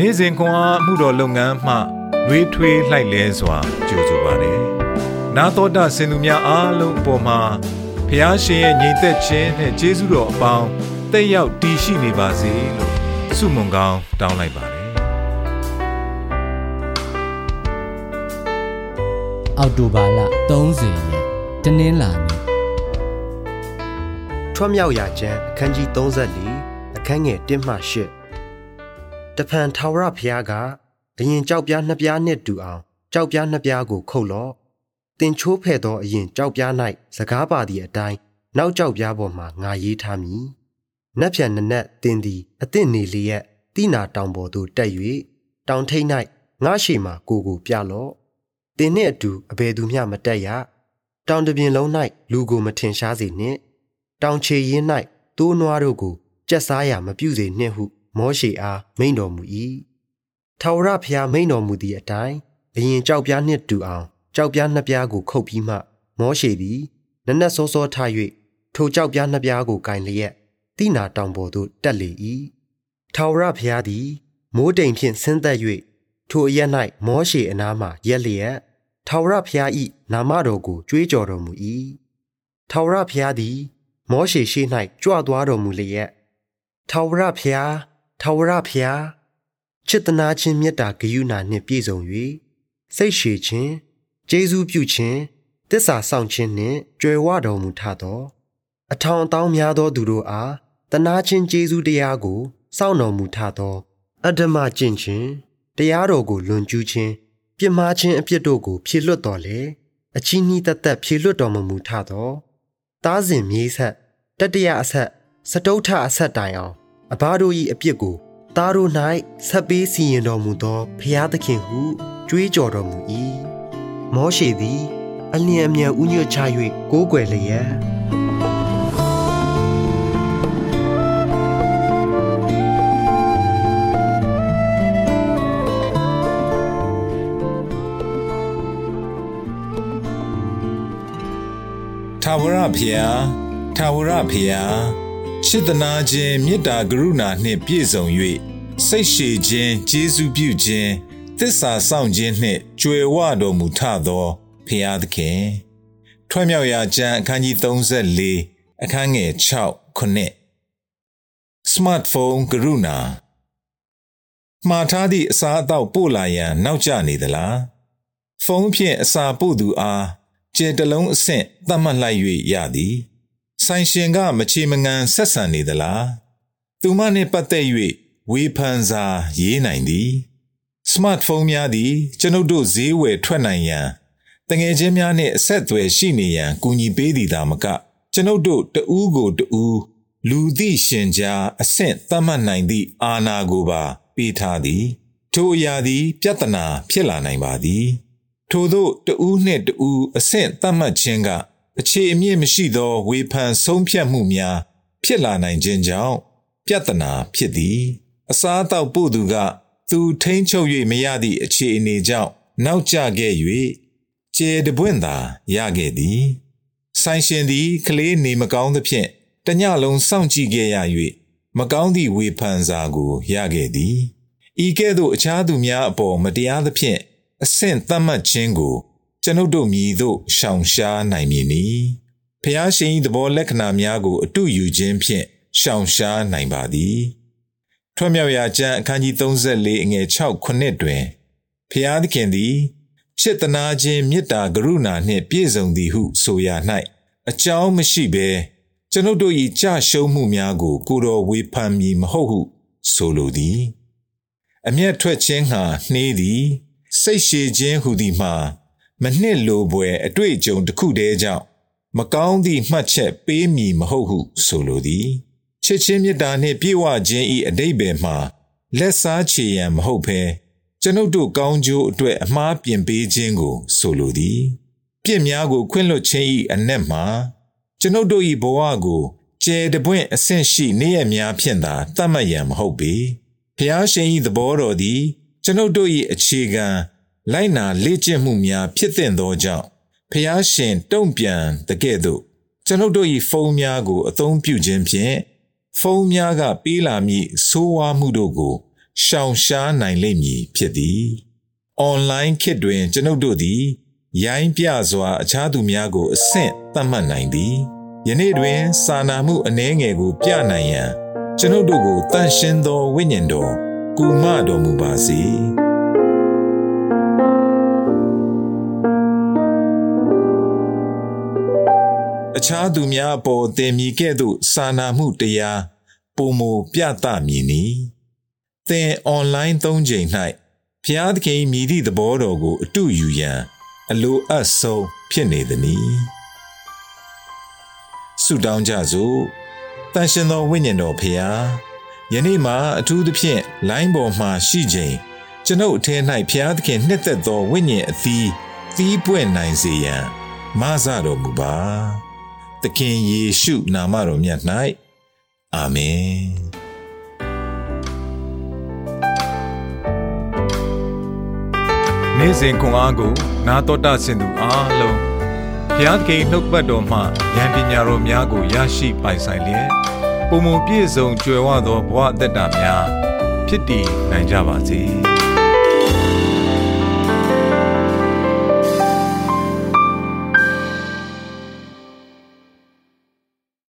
နေ့စဉ်ခွန်အားမှုတော်လုပ်ငန်းမှလွေးထွေးလှိုက်လဲစွာကြိုဆိုပါတယ်။နာတော်တာစင်သူများအားလုံးအပေါ်မှာဖះရှင်ရဲ့ညီသက်ခြင်းနဲ့ကျေးဇူးတော်အပေါင်းတက်ရောက်တည်ရှိနေပါစေလို့ဆုမွန်ကောင်းတောင်းလိုက်ပါတယ်။အောက်တိုဘာလ30ရက်တနင်္လာနေ့ထွတ်မြောက်ရာကျမ်းအခန်းကြီး34အခန်းငယ်1မှ8 တဖန်ထာဝရဘုရားကဘရင်ကြောက်ပြားနှစ်ပြားနှင့်တူအောင်ကြောက်ပြားနှစ်ပြားကိုခုတ်လော့တင်ချိုးဖဲ့သောအရင်ကြောက်ပြား၌စကားပါသည့်အတိုင်းနောက်ကြောက်ပြားပေါ်မှငါရေးထားမည်နက်ဖြန်နနက်တင်သည်အသင့်နေလျက်တိနာတောင်ပေါ်သို့တက်၍တောင်ထိပ်၌ငါရှိမှကိုကိုပြလော့တင်နှင့်အတူအဘယ်သူမျှမတက်ရတောင်တစ်ပြင်လုံး၌လူကိုမထင်ရှားစေနှင့်တောင်ချေရင်၌သိုးနွားတို့ကိုကြက်စားရမပြုစေနှင့်ဟု မောရှေအားမိန့်တော်မူ၏ထာဝရဘုရားမိန့်တော်မူသည့်အတိုင်းဘရင်ကြောက်ပြားနှင့်တူအောင်ကြောက်ပြားနှစ်ပြားကိုခုတ်ပြီးမှ မောရှေသည်နက်နက်စောစောထ၍ထိုကြောက်ပြားနှစ်ပြားကိုကင်လျက်တိနာတောင်ပေါ်သို့တက်လေ၏ထာဝရဘုရားသည်မိုးတိမ်ဖြင့်ဆင်းသက်၍ထိုအရက်၌မောရှေအနားမှရက်လျက်ထာဝရဘုရား၏နာမတော်ကိုကြွေးကြော်တော်မူ၏ထာဝရဘုရားသည် မောရှေရှိ၌ကြွသွားတော်မူလျက်ထာဝရဘုရား ထာဝရဘုရားချစ်တနာခြင်းမေတ္တာဂရုဏာနှင့်ပြည့်စုံ၍စိတ်ရှည်ခြင်းကျေးဇူးပြုခြင်းတစ္ဆာဆောင်ခြင်းနှင့်ကြွယ်ဝတော်မူထသောအထောင်အတောင်းများသောသူတို့အားတနာခြင်းကျေးဇူးတရားကိုစောင့်တော်မူထသောအတ္တမကျင့်ခြင်းတရားတော်ကိုလွန်ကျူးခြင်းပြစ်မှားခြင်းအပြစ်တို့ကိုဖြေလွတ်တော်လေအချီးနှီးတသက်ဖြေလွတ်တော်မမူထသောသားစဉ်မြေးဆက်တတရအဆက်စတုထအဆက်တိုင်အောင် အဘတို့၏အပြစ်ကိုသားတို့၌ဆက်ပေးစီရင်တော်မူသောဖျားသခင်ဟုကြွေးကြော်တော်မူ၏မောရှေသည် အလျင်အမြန်ဥညွတ်ချ၍ကိုးကွယ်လျက်ထာဝရဘုရားထာဝရဘုရားချ စ်တနာခြင်းမေတ္တာကရုဏာနှင့်ပြည့်စုံ၍စိတ်ရှည်ခြင်းကျေးဇူးပြုခြင်းသစ္စာစောင့်ခြင်းနှင့်ကြွယ်ဝတော်မူထသောဘုရားသခင်ထွက်မြောက်ရာကျမ်းအခန်းကြီး34အခန်းငယ်6ခုနှစ်စမတ်ဖုန်းကရုဏာမှားထားသည့်အစားအသောက်ပို့လာရန်နောက်ကျနေသလားဖုန်းဖြင့်အစာပို့သူအားကျဲတလုံးအဆင့်သတ်မှတ်လိုက်၍ရသည် ဆိုင်ရှင်ကမချေမငန်ဆက်ဆံနေသလားသူမနှင့်ပတ်သက်၍ဝေဖန်စာရေးနိုင်သည် စမတ်ဖုန်းများသည် ကျွန်ုပ်တို့ဈေးဝယ်ထွက်နိုင်ရန်တငယ်ချင်းများနှင့်အဆက်အသွယ်ရှိနေရန်ကူညီပေးသည်သာမက ကျွန်ုပ်တို့တဦးကိုတဦးလူသိရှင်ကြားအဆင့်သတ်မှတ်နိုင်သည့်အာဏာကိုပါ ပေးထားသည် ထိုအရာသည် ပြဿနာဖြစ်လာနိုင်ပါသည် ထို့သောတဦးနှင့်တဦးအဆင့်သတ်မှတ်ခြင်းက အခြေအမြင့်မရှိသောဝေဖန်ဆုံးဖြတ်မှုများဖြစ်လာနိုင်ခြင်းကြောင့်ပြဿနာဖြစ်သည် အစားအသောက်ပို့သူက သူထိန်းချုပ်၍မရသည့်အခြေအနေကြောင့်နောက်ကျခဲ့၍ကျေတပွင့်သာရခဲ့သည်ဆိုင်ရှင်သည်ကလေးနေမကောင်းသဖြင့်တညလုံးစောင့်ကြည့်ခဲ့ရ၍မကောင်းသည့်ဝေဖန်စာကိုရခဲ့သည်ဤကဲ့သို့အခြားသူများအပေါ်မတရားသဖြင့်အဆင့်သတ်မှတ်ခြင်းကို ကျွန်ုပ်တို့မြည်သို့ရှောင်ရှားနိုင်မည်နီဖျားရှင်၏သဘောလက္ခဏာများကိုအတုယူခြင်းဖြင့်ရှောင်ရှားနိုင်ပါသည်ထွက်မြောက်ရာကျမ်းအခန်းကြီး34အငယ်6ခုနှစ်တွင်ဖျားသခင်သည်ချစ်တနာခြင်းမေတ္တာကရုဏာနှင့်ပြည့်စုံသည်ဟုဆိုရ၌အကြောင်းမရှိဘဲကျွန်ုပ်တို့၏ကြရှုံးမှုများကို ကိုယ်တော်ဝေဖန်မည်မဟုတ်ဟုဆိုလိုသည်အမျက်ထွက်ခြင်းဟာနှေးသည် စိတ်ရှည်ခြင်းဟူသည်မှာ မနှစ်လိုပွယ်အတွေ့အကြုံတစ်ခုတည်းကြောင့်မကောင်းသည့်မှတ်ချက်ပေးမည်မဟုတ်ဟုဆိုလိုသည်ချစ်ချင်းမေတ္တာနှင့်ပြည့်ဝခြင်း၏အတိတ်ပဲမှာလက်စားချေရန်မဟုတ်ဘဲကျွန်ုပ်တို့ကောင်းကျိုးအတွက်အမှားပြင်ပေးခြင်းကို ဆိုလိုသည်ပြစ်များကိုခွင့်လွှတ်ခြင်း၏အနက်မှာကျွန်ုပ်တို့၏ဘဝကိုကျဲတပွင့်အဆင့်ရှိနေရများဖြင့်သာသတ်မှတ်ရန်မဟုတ်ပေဖျားရှင်၏သဘောတော်သည် ကျွန်ုပ်တို့၏အခြေခံ လိုက်နာလေ့ကျင့်မှုများဖြစ်သင့်သောကြောင့်ဖျားရှင်တုံ့ပြန်တကဲ့သို့ကျွန်ုပ်တို့၏ဖုန်းများကိုအသုံးပြုခြင်းဖြင့်ဖုန်းများကပေးလာမည့်ဆိုးဝါးမှုတို့ကိုရှောင်ရှားနိုင်လိမ့်မည်ဖြစ်သည်။ online ခေတ်တွင်ကျွန်ုပ်တို့သည်ရိုင်းပြစွာအခြားသူများကိုအဆင့်သတ်မှတ်နိုင်သည်။ယနေ့တွင်စာနာမှုအနှဲငယ်ကိုပြနိုင်ရန်ကျွန်ုပ်တို့ကိုတန်ရှင်းသောဝိညာဉ်တော်ကူမတော်မူပါစေ။ ခြားသူများအပေါ်တင်မြည်ကဲ့သို့စာနာမှုတရားပုံမူပြသမည်နီသင်အွန်လိုင်းသုံးချိန်၌ဖျားသခင်မြည်သည့်သဘောတော်ကိုအတူယူရန်အလိုအပ်ဆုံးဖြစ်နေသည်။ဆုတောင်းကြစို့တန်ရှင်သောဝိညာဉ်တော်ဖျားယနေ့မှာအထူးသဖြင့်လိုင်းပေါ်မှာရှိချိန်ကျွန်ုပ်အထက်၌ဖျားသခင်နှစ်သက်သောဝိညာဉ်အသီးသီးပွင့်နိုင်စေရန်မဆတော်မူပါ။သ ခင်ယေရှုနာမတော်မြတ်၌အာမင်နေ့စဉ်ခွန်အားကို နာတော်တာဆင်သူအားလုံးဘုရားသခင်နှုတ်ပတ်တော်မှဉာဏ်ပညာတော်များကိုရရှိပိုင်ဆိုင်လျက်ပုံမပြည့်စုံကြွယ်ဝသောဘဝအသက်တာများဖြစ်တည်နိုင်ကြပါစေ။